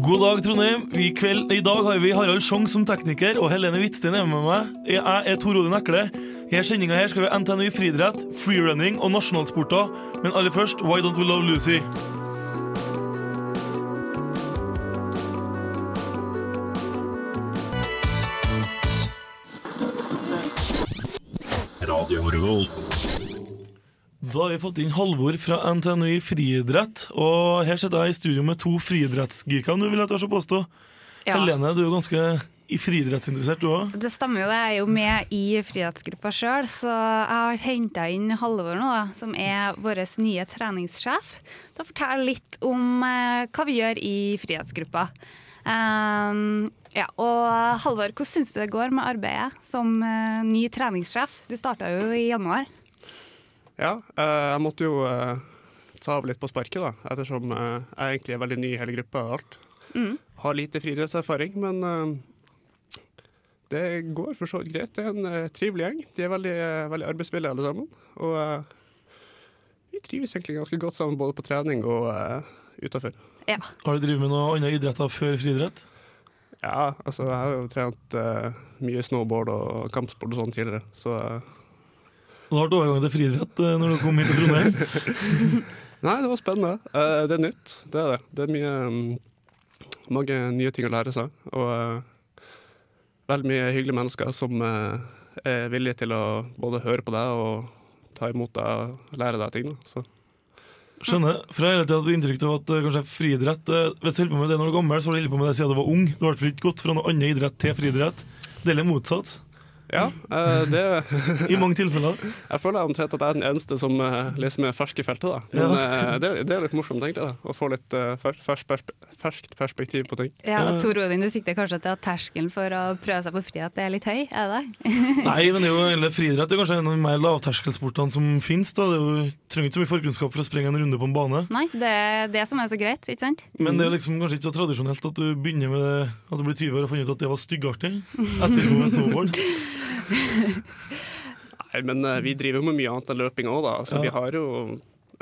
God dag, Trondheim. I, kveld, I dag har vi Harald Sjong som tekniker, og Helene Hvitsten er med meg. Jeg er Tor Odin Ekle. I sendinga her skal vi NTNU friidrett, freerunning og nasjonalsporter. Men aller først, Why Don't We Love Lucy? Da har vi fått inn Halvor fra NTNU i friidrett. Og her sitter jeg i studio med to friidrettsgeeker, nå vil jeg tørre å påstå. Ja. Helene, du er ganske i friidrettsinteressert, du òg? Det stemmer jo, det. jeg er jo med i friidrettsgruppa sjøl, så jeg har henta inn Halvor nå, da, som er vår nye treningssjef, til å fortelle litt om eh, hva vi gjør i friidrettsgruppa. Um, ja, og Halvor, hvordan syns du det går med arbeidet som eh, ny treningssjef? Du starta jo i januar. Ja, eh, jeg måtte jo eh, ta av litt på sparket, da, ettersom eh, jeg egentlig er veldig ny i hele gruppa og alt. Mm. Har lite friidrettserfaring, men det går for så vidt greit. Det er en trivelig gjeng. De er veldig, veldig arbeidsvillige alle sammen. Og vi trives egentlig ganske godt sammen både på trening og utafor. Ja. Har du drevet med noen andre idretter før friidrett? Ja, altså jeg har jo trent mye snowboard og kampsport og sånn tidligere, så eh, har da overgang til friidrett eh, når du kom hit til Trondheim. Nei, det var spennende. Eh, det er nytt, det er det. Det er mye mm, mange nye ting å lære seg. Og eh, veldig mye hyggelige mennesker som er villige til å både høre på deg og ta imot deg og lære deg ting. Da. Så. Skjønner. For jeg har hatt inntrykk av at kanskje friidrett Hvis du holder på med det når du er gammel, så har du holdt på med det siden du var ung. Du har ikke gått fra noe annen idrett til friidrett. Det er litt motsatt. Ja, eh, det I mange tilfeller. Jeg føler omtrent at jeg er den eneste som eh, leser med fersk i feltet. Da. Men Ja. eh, det, det er litt morsomt, egentlig. Da. Å få litt eh, fer- fers- perspe ferskt perspektiv på ting. Ja, Ja. Tor Odin, du sikter kanskje til at terskelen for å prøve seg på friidrett er litt høy? Er det det? Nei, men det er jo eller friidrett er kanskje en av de mer lavterskelsportene som finnes. Da. Det er jo, trenger ikke så mye forkunnskap for å sprenge en runde på en bane. Nei, det er det som er så greit, ikke sant? Men det er liksom kanskje ikke så tradisjonelt at du begynner med det, at du blir 20 år og finner ut at det var styggartig. Etter å gå med snowboard. Nei, men eh, vi driver jo med mye annet enn løping òg, da. Så Ja. vi har jo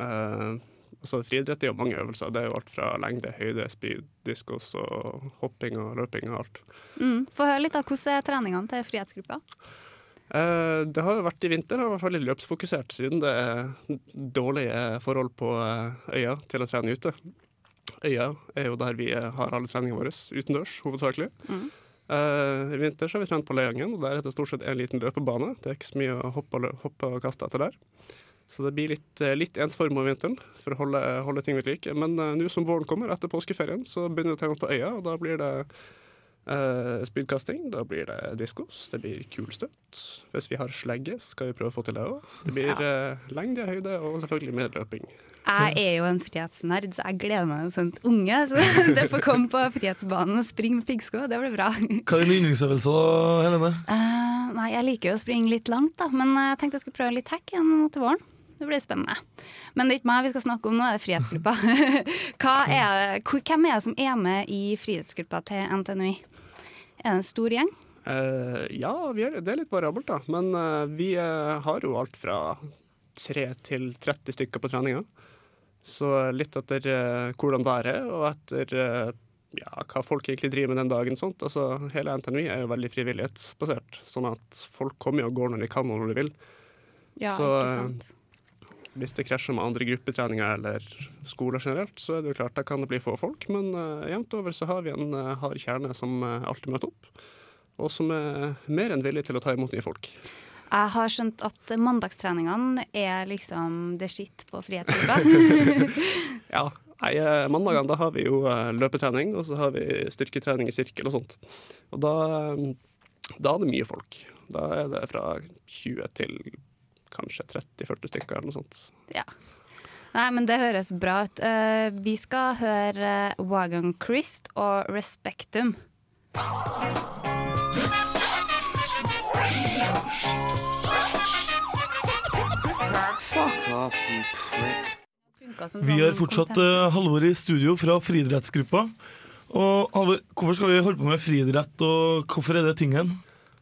eh, altså Friidrett er jo mange øvelser. Det er jo alt fra lengde, høyde, speed, diskos og hopping og løping og alt. Mm. Få høre litt, da. Hvordan er treningene til frihetsgruppa? Eh, det har jo vært i vinter, i hvert fall løpsfokusert siden det er dårlige forhold på eh, øya til å trene ute. Øya er jo der vi eh, har alle treningene våre, utendørs hovedsakelig. Mm. Eh, I vinter så har vi trent på Leangen, og der er det stort sett en liten løpebane. Det er ikke så mye å hoppe og, hoppe og kaste etter der. Så det blir litt, eh, litt ensform om vinteren for å holde, holde ting ved like. Men uh, nå som våren kommer, etter påskeferien, så begynner vi å trene på øya, og da blir det eh, speedcasting, da blir det diskos, det blir kulstøt. Hvis vi har slegge, skal vi prøve å få til det òg. Det blir eh, lengde, høyde og selvfølgelig mer løping. Jeg er jo en frihetsnerd, så jeg gleder meg til sånt unge. Så det får komme på Frihetsbanen og springe med piggsko, det blir bra. Hva er din yndlingsøvelse, da, Helene? Uh, nei, jeg liker jo å springe litt langt, da, men jeg tenkte jeg skulle prøve litt hack igjen mot våren. Det blir spennende. Men det er ikke meg vi skal snakke om nå, er det Frihetsgruppa. Er hvem er det som er med i Frihetsgruppa til NTNUI? Er det en stor gjeng? Uh, ja, vi er, det er litt variabelt, da. Men uh, vi uh, har jo alt fra 3 til 30 stykker på treninga. Så litt etter hvordan det er, og etter ja, hva folk egentlig driver med den dagen. Sånt. Altså, hele NTNUI er jo veldig frivillighetsbasert, sånn at folk kommer og går når de kan og når de vil. Ja, Så. Hvis det krasjer med andre gruppetreninger eller skoler generelt, så er det jo klart da kan det bli få folk. Men uh, jevnt over så har vi en uh, hard kjerne som uh, alltid møter opp. Og som er mer enn villig til å ta imot nye folk. Jeg har skjønt at mandagstreningene er liksom det skitt på Frihetsgruppa. Ja, nei, Mandagene da har vi jo løpetrening, og så har vi styrketrening i sirkel og sånt. Og da, da er det mye folk. Da er det fra 20 til kanskje 30-40 stykker eller noe sånt. Ja. Nei, men det høres bra ut. Uh, vi skal høre eh, Wagon Christ og Respectum. Vi har fortsatt uh, Halvor i studio fra friidrettsgruppa. Og Halvor, hvorfor skal vi holde på med friidrett, og hvorfor er det tingen?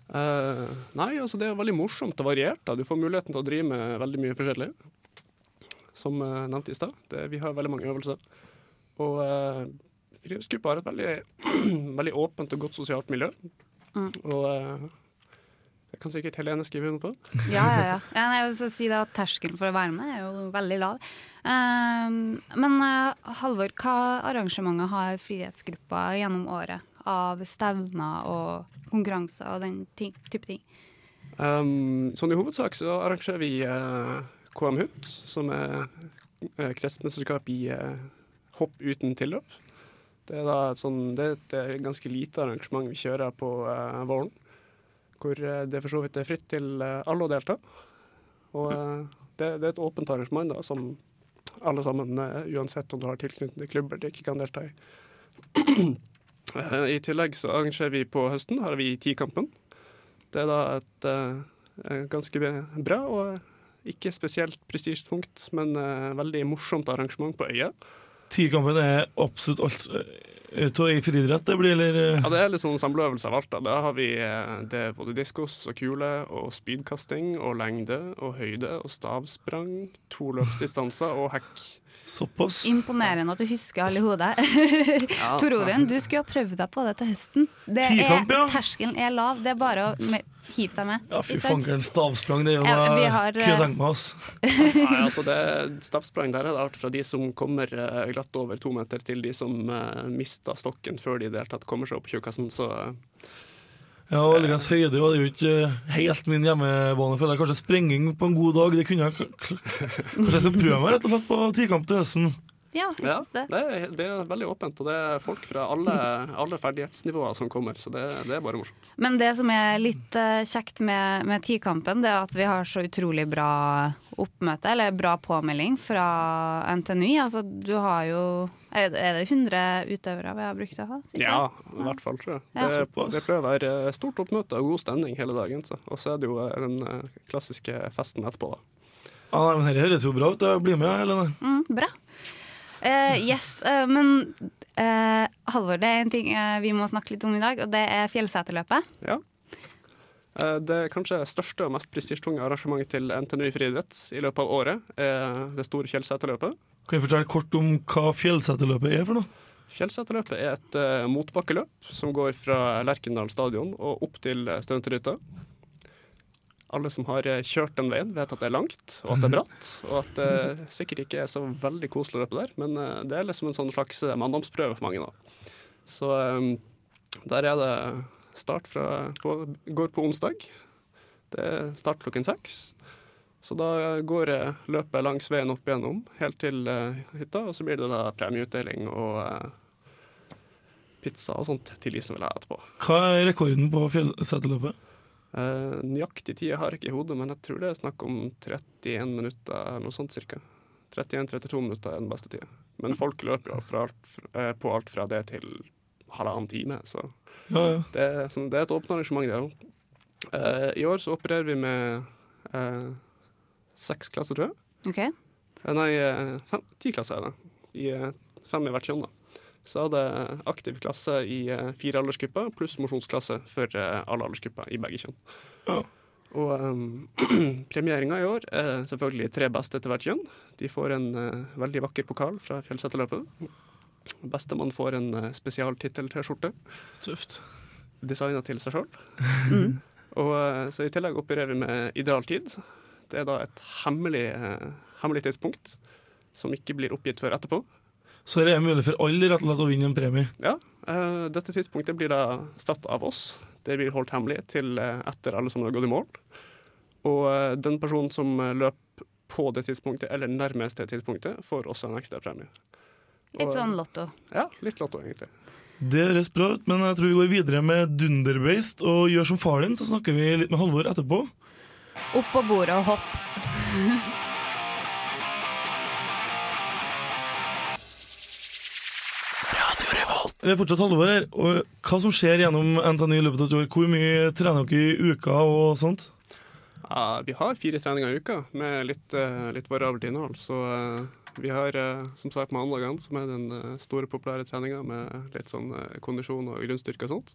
Eh, nei, altså det er veldig morsomt og variert. da. Du får muligheten til å drive med veldig mye forskjellig. Som uh, nevnt i stad. Vi har veldig mange øvelser. Og uh, friluftsgruppa har et veldig, veldig åpent og godt sosialt miljø. Mm. Og det kan sikkert Helene skrive under på. Ja, ja, ja. jeg vil så si at Terskelen for å være med er jo veldig lav. Uh, men Halvor, hva arrangementer har Frihetsgruppa gjennom året? Av stevner og konkurranser og den ting, type ting? Um, sånn i hovedsak så arrangerer vi uh, KM Hut, som er uh, kretsmesterskap i uh, hopp uten tilløp. Det er da et, sånn, det er et eh, ganske lite arrangement vi kjører på uh, våren. Hvor eh, det for så vidt er fritt til eh, alle å delta. Og eh, det, det er et åpent arrangement da, som alle sammen, eh, uansett om du har tilknytning til klubber, ikke kan delta i. I tillegg så arrangerer vi på høsten har vi Tikampen. Det er da et uh, ganske bra og ikke spesielt prestisjetungt, men uh, veldig morsomt arrangement på øya. Tikampen er absolutt alt eh, og i friidrett, det blir, eller eh, Ja, Det er litt sånn samleøvelse av alt. Da. Da har vi eh, det er både diskos og kule og spydkasting og lengde og høyde og stavsprang, to løpsdistanser og hekk. såpass. Imponerende at du husker alle i hodet. Ja. Tor Odin, du skulle ha prøvd deg på det til høsten. Det er, terskelen er lav. Det er bare å hive seg med. Ja, fy fankeren, stavsprang, det er jo Ja, vi har, kunne eh, tenkt meg, altså. Nei, altså det Stavsprang der er det alt fra de som kommer eh, glatt over to meter, til de som uh, mista stokken før de i det hele tatt kommer seg opp tjukkasen. Så uh, Ja, Ligens høyde var det jo ikke eh, helt min hjemmebane. føler jeg. Kanskje sprenging på en god dag, det kunne jeg Kanskje jeg skal prøve meg rett og slett på tikamp til høsten. Ja, jeg ja, synes det. det er, det er veldig åpent. Og det er folk fra alle, alle ferdighetsnivåer som kommer, så det, det er bare morsomt. Men det som er litt eh, kjekt med, med Tikampen, det er at vi har så utrolig bra oppmøte, eller bra påmelding fra NTNU. Altså, du har jo Er det er 100 utøvere vi har brukt å ha? sikkert? Ja, i hvert fall, tror jeg. Ja. Det, det pleier å være eh, stort oppmøte og god stemning hele dagen. Så. Og så er det jo eh, den klassiske festen etterpå, da. Ja, nei, men Dette høres jo bra ut. Jeg blir med, Helene. Mm, bra. Eh, yes, uh, men uh, Halvor, det er en ting vi må snakke litt om i dag, og det er Fjellseterløpet. Ja. Eh, Det kanskje største og mest prestisjetunge arrangementet til NTNU i friidrett i løpet av året er det store Fjellseterløpet. Kan jeg fortelle kort om hva Fjellseterløpet er for noe? Fjellseterløpet er et uh, motbakkeløp som går fra Lerkendal stadion og opp til uh, Stønterytta. Alle som har eh, kjørt den veien, vet at det er langt og at det er bratt, og at det sikkert ikke er så veldig koselig å løpe der, men eh, det er liksom en sånn slags eh, manndomsprøve for mange. da. Så der er det start fra på, Går på onsdag. Det er start klokken seks. Så da går løpet langs veien opp igjennom helt til hytta, og så blir det da premieutdeling og pizza og sånt til de som vil ha etterpå. Hva er rekorden på Fjellseterløpet? Eh, nøyaktig tid har jeg ikke i hodet, men jeg tror det er snakk om 31 minutter, eller noe sånt cirka. 31-32 minutter er den beste tida. Men folk løper jo fra alt, eh, på alt fra det til halvannen time, så Ja, ja. det er, sånn- det er et åpent arrangement, det òg. Eh, I år så opererer vi med eh, seks klasser, tror jeg. Ok. Eh, Nei, fem, ti klasser er det. I, fem i hvert kjønn, da. Så er det aktiv klasse i eh, fire aldersgrupper, pluss mosjonsklasse for eh, alle aldersgrupper i begge kjønn. Ja. Og um, premieringa i år er selvfølgelig tre beste til hvert kjønn. De får en uh, veldig vakker pokal fra Fjellseterløpet. Bestemann får en uh, spesialtittel-T-skjorte Tøft. designa til seg sjøl. Og uh, så I tillegg opererer vi med idealtid. Det er da et hemmelig, uh, hemmelig tidspunkt som ikke blir oppgitt før etterpå. Så det er mulig for alle rett og slett å vinne en premie. Ja, Uh, Dette tidspunktet blir da satt av oss. Det blir holdt hemmelig til eh, etter alle som har gått i mål. Og uh, den personen som løper på det tidspunktet, eller nærmest det tidspunktet, får også en ekstra premie. Litt sånn lotto. Ja, litt lotto, egentlig. Det høres bra ut, men jeg tror vi går videre med Dunderbeist og gjør som far din, så snakker vi litt med Halvor etterpå. Opp på bordet og hopp. Det er fortsatt halvår her. Og hva som skjer gjennom NTNU i løpet av et år? Hvor mye trener dere i uka og sånt? Ja, vi har fire treninger i uka med litt, eh, litt variabelt innhold. Så eh, vi har eh, som sagt mandagene, som er den eh, store, populære treninga med litt sånn eh, kondisjon og grunnstyrke og sånt.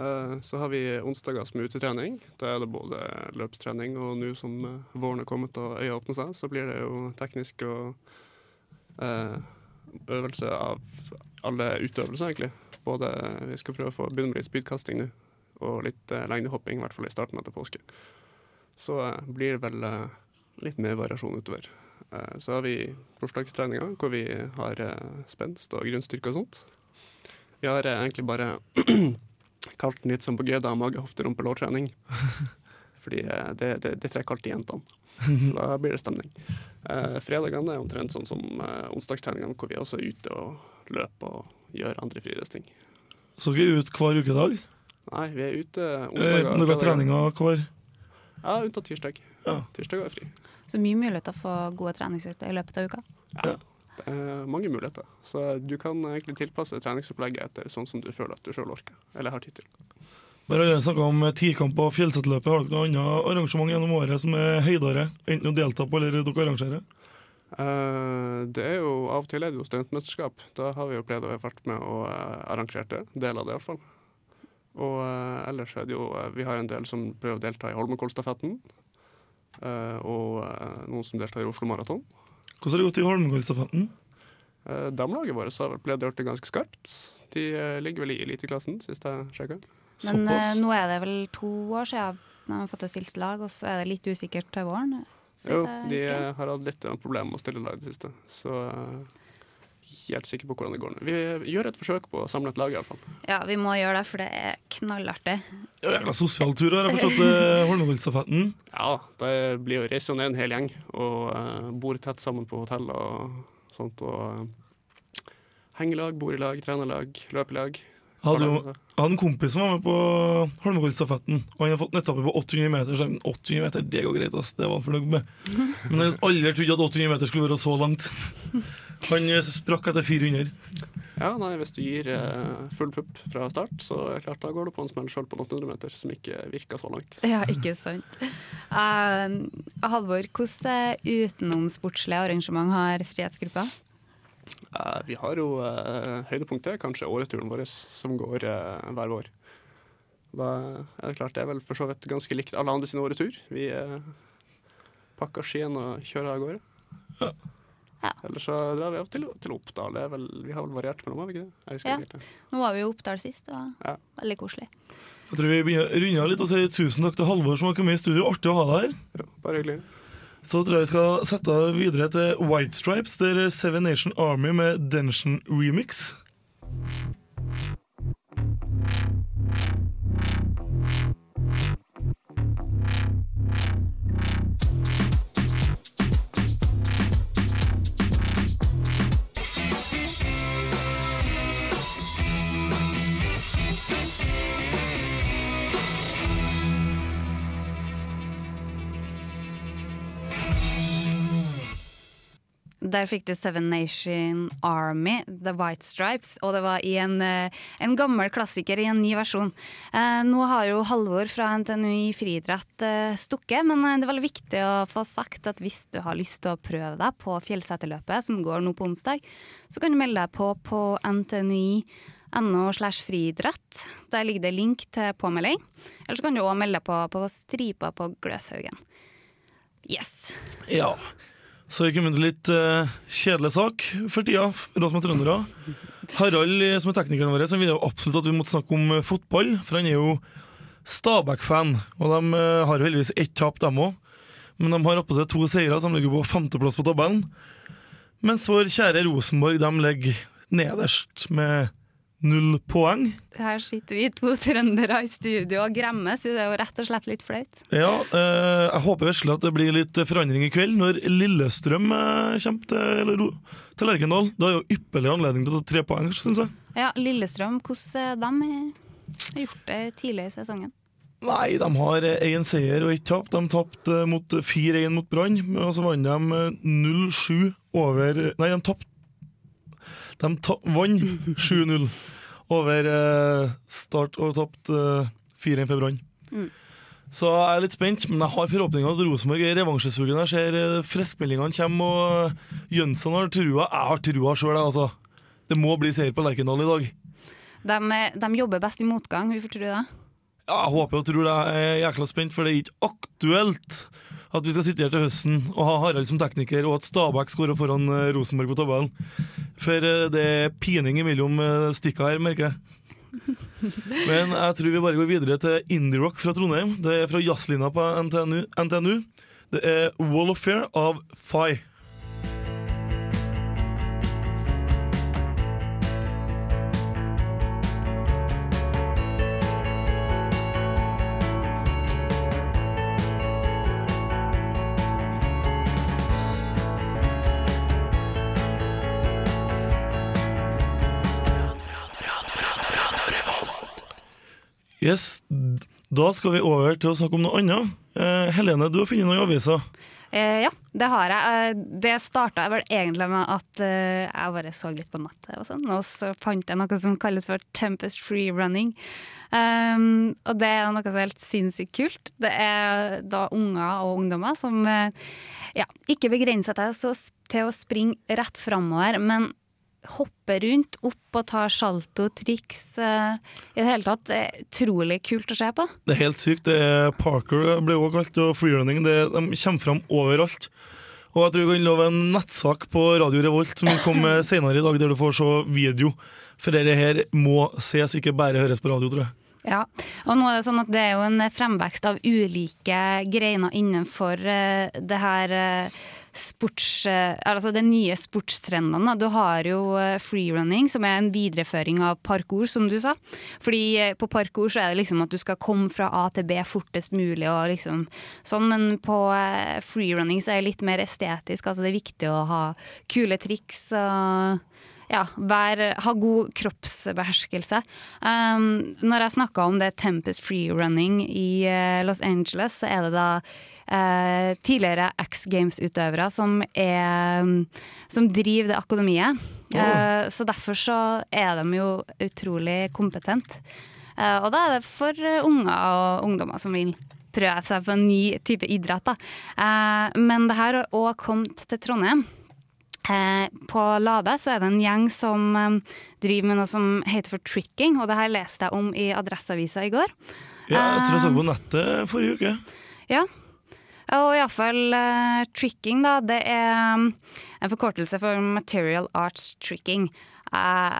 Eh, så har vi onsdager som utetrening. Da er det både løpstrening, og nå som eh, våren er kommet og øya åpner seg, så blir det jo teknisk og eh, øvelse av alle utøvelser, egentlig. Både Vi skal prøve å få begynne med litt spydkasting nå, og litt eh, lengdehopping, i hvert fall i starten etter påske. Så eh, blir det vel eh, litt mer variasjon utover. Eh, så har vi bursdagstreninga, hvor vi har eh, spenst og grunnstyrke og sånt. Vi har eh, egentlig bare kalt den litt som på GDA mage, hofte, rumpe, lårtrening. Fordi det, det, det trekker alltid jentene. Så da blir det stemning. Eh, fredagene er omtrent sånn som eh, onsdagstreningene, hvor vi også er ute og løper og gjøre andre friidrettsting. Så dere er ute hver ukedag? Nei, vi er ute Eh, onsdager. er fredager. treninger hver? Ja, unntatt tirsdag. Ja. Tirsdag er fri. Så mye muligheter for gode treningsøkter i løpet av uka. Ja. Det er mange muligheter. Så du kan egentlig tilpasse treningsopplegget etter sånn som du føler at du sjøl orker, eller har tid til. Vi har allerede snakka om tikamp og Fjellsettløpet. Har dere noe annet arrangement gjennom året som er høydere? Enten å delta på eller dere arrangerer? Eh, det er jo Av og til er det jo studentmesterskap. Da har vi jo pleid å være vært med og uh, arrangert det. Del av det, iallfall. Og eh, ellers er det jo eh, Vi har en del som prøver å delta i Holmenkollstafetten. eh, og eh, noen som deltar i Oslo Maraton. Hvordan har det gått i Holmenkollstafetten? Uh, Damelaget vårt har vel pleid å gjøre det ganske skarpt. De eh, ligger vel i eliteklassen, sist jeg sjekka. Men eh, Såpass? nå er det vel to år siden de har fått stilt lag, og så er det litt usikkert til våren. Så Jo, de eh, har hatt litt eh, problemer med å stille lag i det siste. Så eh, helt sikker på hvordan det går nå. Vi gjør et forsøk på å samle et lag, iallfall. Ja, vi må gjøre det, for det er knallartig. Er Jævla sosial tur, har jeg forstått. Holmenkollstafetten. Ja, det blir å reise ned en hel gjeng og uh, bor tett sammen på hotell og sånt. Og uh, hengelag, bor i lag, trener lag, løper i Jeg hadde jo jeg hadde en kompis som var med på Holmenkollstafetten, og han hadde fått en etappe på 800 meter. Så 800 meter, det går greit, ass. Det var han fornøyd med. Men jeg hadde aldri trodd at 800 meter skulle være så langt. Han eh, sprakk etter 400. Ja, nei, hvis du gir eh, full pupp fra start, så er det klart, da går du på en smell sjøl på 800 meter, som ikke virker så langt. Ja, ikke sant. Uh, Halvor, hvordan utenomsportslige arrangement har Frihetsgruppa? Eh, vi har jo uh, høydepunktet, kanskje åreturen vår, som går eh, hver vår. Da er det klart, det er vel for så vidt ganske likt alle andre sin åretur. Vi uh, pakker skiene og kjører av gårde. Ja. Ja. Eller så drar vi av til, til Oppdal. Det er vel, vi har vel variert mellom, har vi ikke det? Ja. Nå var vi i Oppdal sist, det var Ja. veldig koselig. Jeg tror vi begynner å runde av litt og si tusen takk til Halvor som har kommet i studio. Artig å ha deg her. Ja, bare hyggelig. Så tror jeg vi skal sette videre til White Stripes, der Seven Nation Army med Denshin Remix. Der fikk du Seven Nation Army, The White Stripes, og det var i en, eh, en gammel klassiker i en ny versjon. Eh, nå har jo Halvor fra NTNU i friidrett eh, stukket, men det er veldig viktig å få sagt at hvis du har lyst til å prøve deg på Fjellseterløpet, som går nå på onsdag, så kan du melde deg på på ntnu.no slash friidrett. Der ligger det link til påmelding. Eller så kan du òg melde deg på på Stripa på Gløshaugen. Yes. Ja. Så vi kommer til litt uh, kjedelig sak for tida, oss med trøndere. Harald, eh, som er teknikeren vår, så vil jo absolutt at vi måtte snakke om eh, fotball, for han er jo Stabæk-fan. Og de uh, har jo heldigvis ett tap, dem òg. Men de har opptil to seire, så de ligger på femteplass på tabellen. Mens vår kjære Rosenborg de ligger nederst med null poeng. Her sitter vi to trøndere i studio og gremmes. Det er jo rett og slett litt flaut. Ja, eh, jeg håper virkelig at det blir litt forandring i kveld, når Lillestrøm eh, kommer til, eller, til Lerkendal. Da er jo ypperlig anledning til å ta tre poeng, syns jeg. Ja, Lillestrøm, hvordan de har gjort det tidlig i sesongen? Nei, de har én seier og ett tap. De tapte eh, mot 4-1 mot Brann, og så vant de eh, 0-7 over Nei, de tapte De vant 7-0 over uh, Start og tapte uh, 4-1 for Brann. Mm. Så jeg er litt spent, men jeg har forhåpninger at Rosenborg er revansjesugen. Jeg ser eh, friskmeldingene kommer, og eh, Jønsson har trua. Jeg har trua sjøl, altså. Det må bli seier på Lerkendal i dag. De, de jobber best i motgang, hvorfor tror du det? Ja, jeg håper og tror det. Jeg er jækla spent, for det er ikke aktuelt at vi skal sitte her til høsten og ha Harald som tekniker, og at Stabæk skårer foran eh, Rosenborg på tabellen. For eh, det er pining mellom eh, stikka her, merker jeg. Men jeg tror vi bare går videre til indie-rock fra Trondheim. Det er fra jazzlina på NTNU. NTNU. Det er Wall of Fair av Fi. Yes, Da skal vi over til å snakke om noe annet. Eh, Helene, du har funnet noe i avisa. Eh, ja, det har jeg. Eh, det starta vel egentlig med at eh, jeg bare så litt på nettet, og sånn, og så fant jeg noe som kalles for Tempest Free Running. Um, og det er noe som er helt sinnssykt kult. Det er da unger og ungdommer som eh, ja, ikke begrenser seg til å springe rett framover, men hoppe rundt, opp og ta salto, triks. eh, I det hele tatt utrolig kult å se på. Det er helt sykt. Det er Parker ble også kalt, og freerunning. Det, de kommer fram overalt. Og jeg tror vi kan love en nettsak på Radio Revolt som vil komme senere i dag, der du får se video. For dette her må ses, ikke bare høres på radio, tror jeg. Ja, og nå er det sånn at det er jo en fremvekst av ulike greiner innenfor eh, det her eh, sports... eh, altså de nye sportstrendene. Du har jo eh, freerunning, som er en videreføring av parkour, som du sa. Fordi eh, på parkour så er det liksom at du skal komme fra A til B fortest mulig, og liksom sånn, men på freerunning så er det litt mer estetisk. Altså det er viktig å ha kule triks. og ja, vær, ha god kroppsbeherskelse. Um, når jeg snakka om det Tempest Freerunning i Los Angeles, så er det da eh, tidligere X Games-utøvere som, som driver det akademiet. Eh, så derfor så er de jo utrolig kompetente. Eh, og da er det for eh, unger og ungdommer som vil prøve seg på en ny type idrett. Da. Eh, men det her har òg kommet til Trondheim. Eh, på Lade så er det en gjeng som driver med noe som heter for tricking, og det her leste jeg om i Adresseavisa i går. Ja, jeg tror jeg så på nettet forrige uke. Ja. Og iallfall uh, tricking, da. Det er um, en forkortelse for Material Arts Tricking. Uh,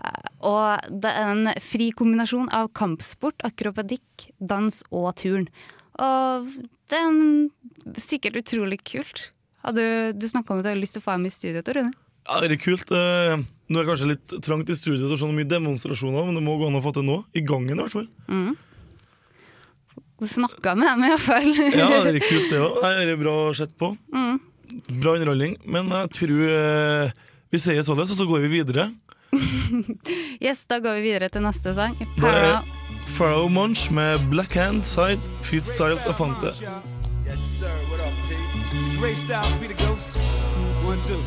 og det er en fri kombinasjon av kampsport, akrobatikk, dans og turn. Og det er en, sikkert utrolig kult. Hadde du, du snakka om at du har lyst til å få dem i studio, Rune? Ja, det er kult. Uh, Nå er det kanskje litt trangt i studio til se mye demonstrasjoner, men det må gå an å få til nå. I gangen, i hvert fall. Du snakka med dem iallfall. Ja, det er kult, det òg. Det er bra sett på. Bra underholdning. Men jeg tror eh, vi sier sånn, og så går vi videre. yes, da går vi videre til neste sang. Para. Pharaoh Munch med Black Hand Side, Fit Styles og Fante. Yes, sir. What up, P? Great Styles be the ghosts. One, two.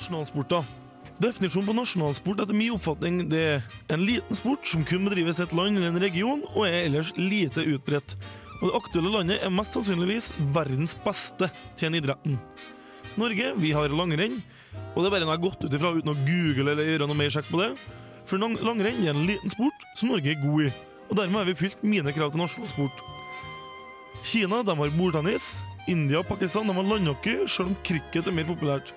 Nasjonalsporter. Definisjonen på nasjonalsport etter min oppfatning det er en liten sport som kun bedrives i et land eller en region, og er ellers lite utbredt. Og det aktuelle landet er mest sannsynligvis verdens beste til den idretten. Norge, vi har langrenn, og det er bare noe jeg har gått ut ifra uten å google eller gjøre noe mer sjekk på det. For lang langrenn er en liten sport som Norge er god i, og dermed har vi fylt mine krav til nasjonalsport. Kina de har bordtennis, India og Pakistan de har landhockey, selv om cricket er mer populært.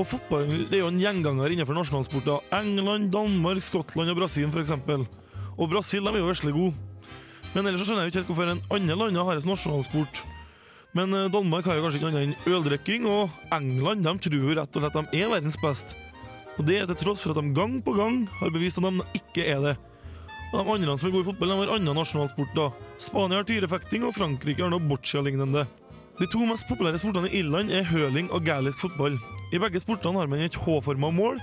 Og fotball det er jo en gjenganger innenfor nasjonalsporter. England, Danmark, Skottland og Brasil f.eks. Og Brasil de er jo vesle gode. Men ellers så skjønner jeg jo ikke helt hvorfor en andre land har en nasjonalsport. Men eh, Danmark har jo kanskje ikke annet enn øldrikking, og England de tror rett og slett de er verdens best. Og det er til tross for at de gang på gang har bevist at de ikke er det. Og De andre som er gode i fotball, de har annen nasjonalsport. da. Spania har tyrefekting, og Frankrike har noe boccia-lignende. De to mest populære sportene i Irland er høling og gaelisk fotball. I begge sportene har man et H-forma mål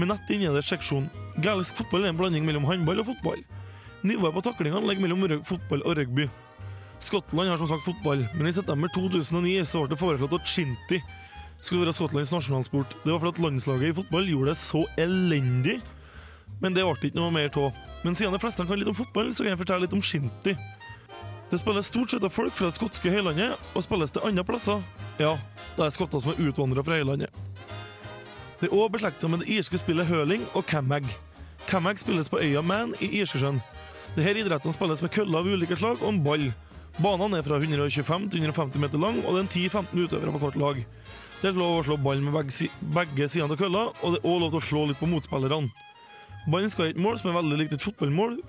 med nett i nederst seksjon. Gaelisk fotball er en blanding mellom håndball og fotball. Nivået på taklingene ligger mellom fotball og rugby. Skottland har som sagt fotball, men i september 2009 så ble det foreslått at shinty skulle være Skottlands nasjonalsport. Det var fordi landslaget i fotball gjorde det så elendig, men det ble ikke noe mer av. Men siden de fleste kan litt om fotball, så kan jeg fortelle litt om shinty. Det spilles stort sett av folk fra det skotske høylandet, og spilles til andre plasser. Ja, det er skotter som er utvandra fra høylandet. Det er òg beslekta med det irske spillet høling og camag. Camag spilles på øya Man i Irskesjøen. Disse idrettene spilles med køller av ulike slag og en ball. Banene er fra 125 til 150 meter lang, og det er en 10-15 utøvere på hvert lag. Det er lov å slå ball med begge, begge sidene av kølla, og det er òg lov til å slå litt på motspillerne. Ballen skal i et mål som er veldig likt et fotballmål.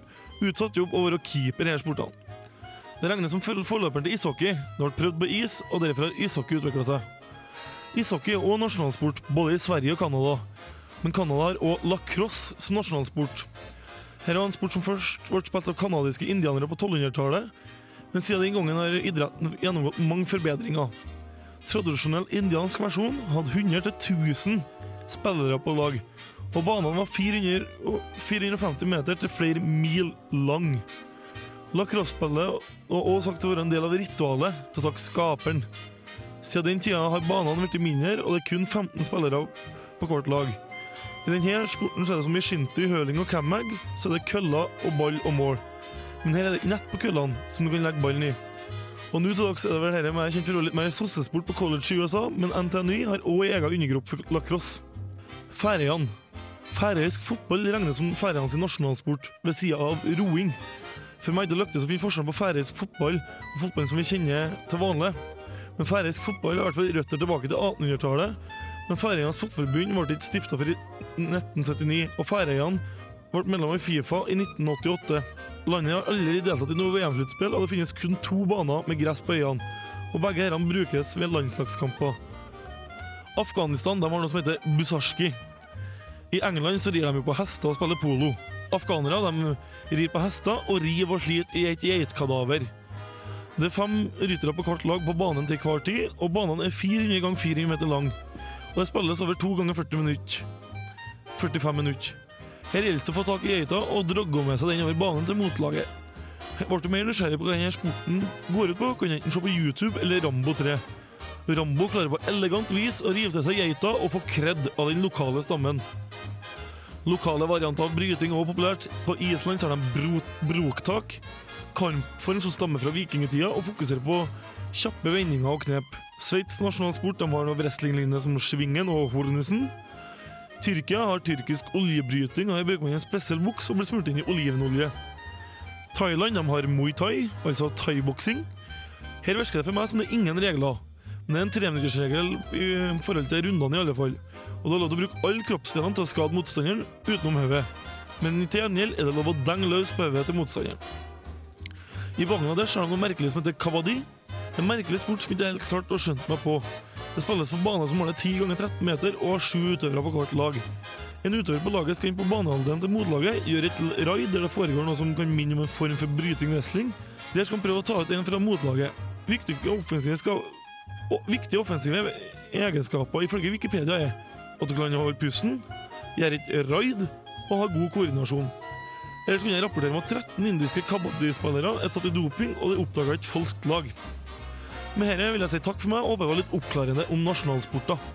Utsatt jobb å være keeper i disse sportene. Det regnes som for- forløperen til ishockey. Det ble prøvd på is, og derfor har ishockey utvikla seg. Ishockey er også nasjonalsport, både i Sverige og Canada. Men Canada har også lacrosse som nasjonalsport. Her var en sport som først ble spilt av canadiske indianere på 1200-tallet, men siden den gangen har idretten gjennomgått mange forbedringer. Tradisjonell indiansk versjon hadde 100-1000 spillere på lag, og banene var 400 450 meter til flere mil lang. Lacrosse-spillet var også sagt å være en del av ritualet til å takke skaperen. Siden den tida har banene blitt mindre, og det er kun 15 spillere på hvert lag. I denne sporten er det som i shinty, hurling og camag, så er det køller og ball og mål. Men her er det ikke nett på køllene som du kan legge ballen i. Og nå til dags er det vel dette med kjent for litt mer sossesport på college i USA, men NTNU har òg egen undergruppe for lacrosse. Færøyene. Færøysk fotball regnes som Færøyene nasjonalsport, ved sida av roing. For meg det lyktes å finne forskjellen på færøysk fotball og fotballen som vi kjenner til vanlig. Men færøysk fotball har fall røtter tilbake til 1800-tallet. Men Færøyenes fotballforbund ble ikke stifta før i 1979, og Færøyene ble medlem i Fifa i 1988. Landet har aldri deltatt i noe VM-sluttspill, og det finnes kun to baner med gress på øyene. Og begge disse brukes ved landslagskamper. Afghanistan de har noe som heter busarski. I England så rir de jo på hester og spiller polo. Afghanere de rir på hester og river og sliter i et geitkadaver. Det er fem ryttere på hvert lag på banen til hver tid, og banen er 400 ganger 400 meter lang. Og det spilles over to ganger 40 minutter. 45 minutter. Her gjelder det å få tak i geita og dragge med seg den over banen til motlaget. Ble du mer nysgjerrig på hva denne sporten går ut på, kan du enten se på YouTube eller Rambo 3. Rambo klarer på elegant vis å rive til seg geita og få kred av den lokale stammen. Lokale varianter av bryting er også populært. På Island så har de bro broktak, kampform som stammer fra vikingtida og fokuserer på kjappe vendinger og knep. Sveits nasjonalsport har noe wrestlinglignende som svingen og hornusen. Tyrkia har tyrkisk oljebryting, og her bruker man en spesiell buks og blir smurt inn i olivenolje. Thailand har muay thai, altså thaiboksing. Her virker det for meg som det er ingen regler. Det er en treminuttersregel i forhold til rundene i alle fall. Og det er lov til å bruke alle kroppsdelene til å skade motstanderen utenom hodet. Men til gjengjeld er det lov å denge løs på hodet til motstanderen. I Bangladesh har de noe merkelig som heter kabaddi. En merkelig sport som ikke helt klart å skjønte meg på. Det spilles på baner som måler 10 ganger 13 meter og har sju utøvere på hvert lag. En utøver på laget skal inn på banehalvdelen til motlaget, gjøre et raid der det foregår noe som kan minne om en form for bryting wrestling. Der skal han prøve å ta ut en fra motlaget. Viktige offensive, og, viktige offensive egenskaper ifølge Wikipedia er at du kan holde pusten, gjøre et raid og ha god koordinasjon. Ellers kunne jeg rapportere om at 13 indiske kabaddi-spillere er tatt i doping, og det er oppdaga et falskt lag. Med dette vil jeg si takk for meg og håper jeg var litt oppklarende om nasjonalsporter.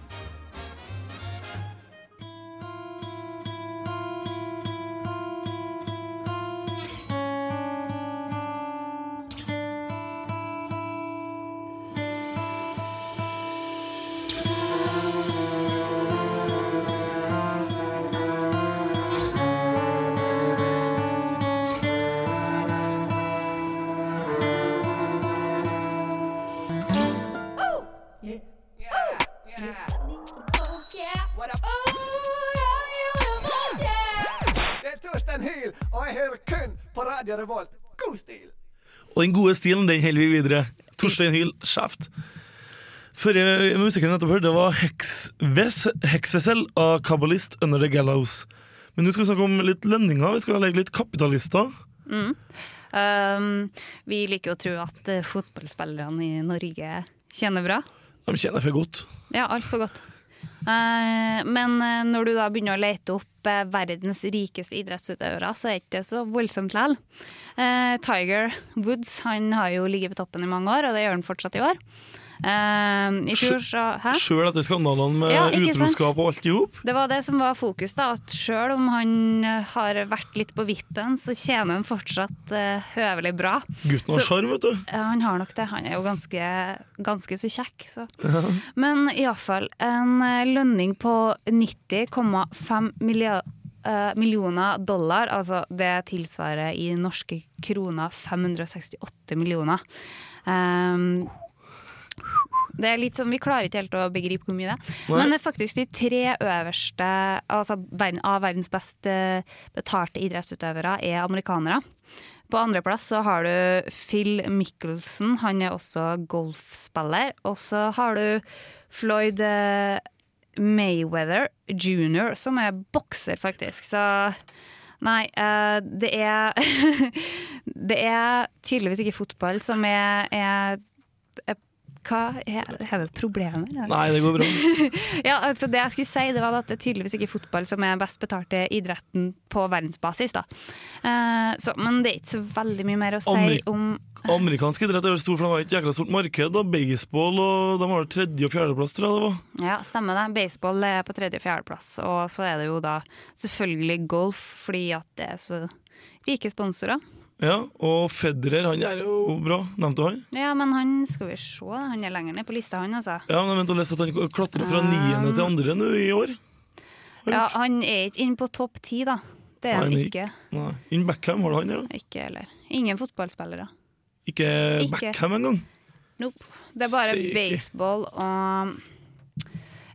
På har valgt God stil! Og den gode stilen, den holder vi videre. Torstein Hyl, kjeft. Forrige musikken jeg nettopp hørte, det var Hexves- Hexvessel av Kabbalist Under the Gallows. Men nå skal vi snakke om litt lønninger. Vi skal legge litt kapitalister. Um, vi liker å tro at eh, fotballspillerne i Norge tjener bra. De tjener for godt. Ja, altfor godt. Eh, men eh, når du da begynner å lete opp eh, verdens rikeste idrettsutøvere, så er det ikke så voldsomt likevel. Tiger Woods han har jo ligget på toppen i mange år, og det gjør han fortsatt i år. Eh, I fjor så Hæ? Sjøl etter skandalene med Ja, utroskap og alt i hop. Det var det som var fokus, da. At sjøl om han eh, har vært litt på vippen, så tjener han fortsatt uh, høvelig bra. Gutten har sjarm, vet du. Ja, han har nok det. Han er jo ganske, ganske så kjekk, så. Men iallfall en eh, lønning på 90,5 millia- eh, millioner dollar. Altså det tilsvarer i norske kroner 568 millioner. Um, det er litt sånn, Vi klarer ikke helt å begripe hvor mye det er. Men det er faktisk de tre øverste altså verden, av verdens best eh, betalte idrettsutøvere er amerikanere. På andreplass så har du Phil Michelsen, han er også golfspiller. Og så har du Floyd eh, Mayweather jr., som er bokser, faktisk. Så nei, eh, det er Det er tydeligvis ikke fotball som er, er hva er, er det et problem her? Nei, det går bra. Ja, altså det jeg skulle si, det var at det er tydeligvis ikke fotball som er best betalte idretten på verdensbasis. Da. Uh, så, men det er ikke så veldig mye mer å si Ameri- om Amerikansk idrett er vel stor, for de har et jækla stort marked. da Baseball og de har tredje- og fjerdeplass, tror jeg det var. Ja, stemmer det. Baseball er på tredje- og fjerdeplass. Og så er det jo da selvfølgelig golf, fordi at det er så rike sponsorer. Ja, Og Federer, han er jo bra. Nevnte han? Ja, men han skal vi se, han er lenger ned på lista, han altså. Ja, men jeg mente å lese at han klatra fra niende til andre nå i år. Har Ja, gjort. han er ikke inne på topp ti, da. Det er han ikke. Nei. Innen Beckham, har du han da? Ikke heller. Ingen fotballspillere. Ikke, Ikke. Beckham engang. Nope. Det er bare Steak. baseball og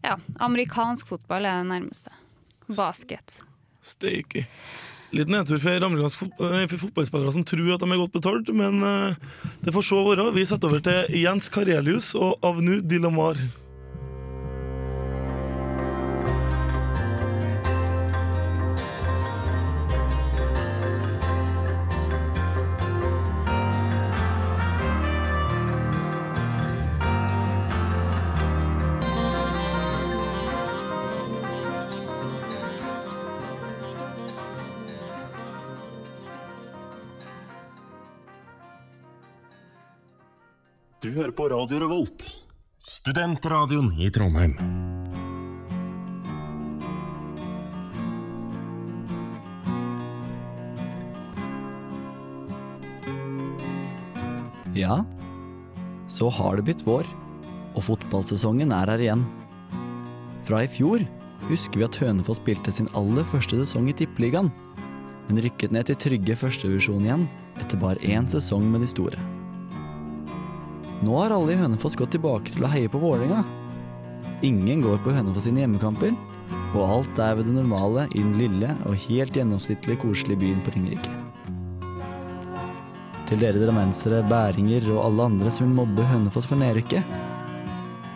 Ja, amerikansk fotball er det nærmeste. Basket. Steike. Litt nedtur for amerikanske eh, fotballspillere som tror at de er godt betalt, men eh, det får se være. Vi setter over til Jens Karelius og Avnu Dilamar. På Radio Revolt, studentradioen i Trondheim. Ja, så har det blitt vår, og fotballsesongen er her igjen. Fra i fjor husker vi at Hønefoss spilte sin aller første sesong i Tippeligaen, men rykket ned til trygge førstevisjon igjen etter bare én sesong med de store. Nå har alle i Hønefoss gått tilbake til å heie på Vålerenga. Ingen går på Hønefoss sine hjemmekamper, og alt er ved det normale i den lille og helt gjennomsnittlig koselige byen på Ringerike. Til dere drammensere, bæringer og alle andre som vil mobbe Hønefoss for nedrykket.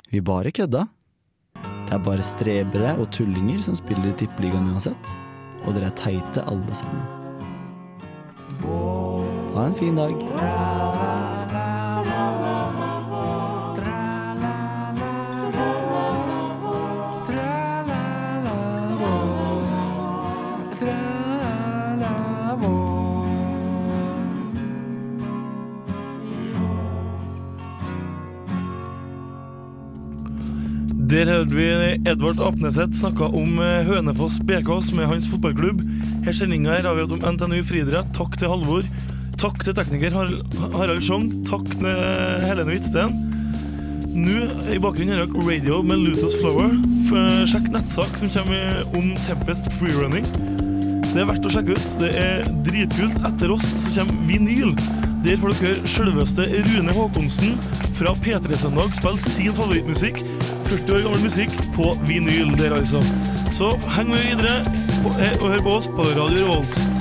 Vi bare kødda. Det er bare strebere og tullinger som spiller i Tippeligaen uansett. Og dere er teite alle sammen. Ha en fin dag. Der hørte vi Edvard Apneseth snakke om eh, Hønefoss BK, som er hans fotballklubb. Her sendinga har vi hatt om NTNU friidrett. Takk til Halvor. Takk til tekniker Harald Schjong. Takk til Helene Hvitsten. Nå i bakgrunnen har dere Radio med Lutus Flower. Sjekk nettsak som kommer om Tempest Freerunning. Det er verdt å sjekke ut. Det er dritkult. Etter oss så kommer vinyl. Der får dere selveste Rune Håkonsen fra P3 Søndag spille sin favorittmusikk. 40 år gammel musikk på vinyl der, altså. Så heng med videre eh, og hør på oss på Radio Revolt.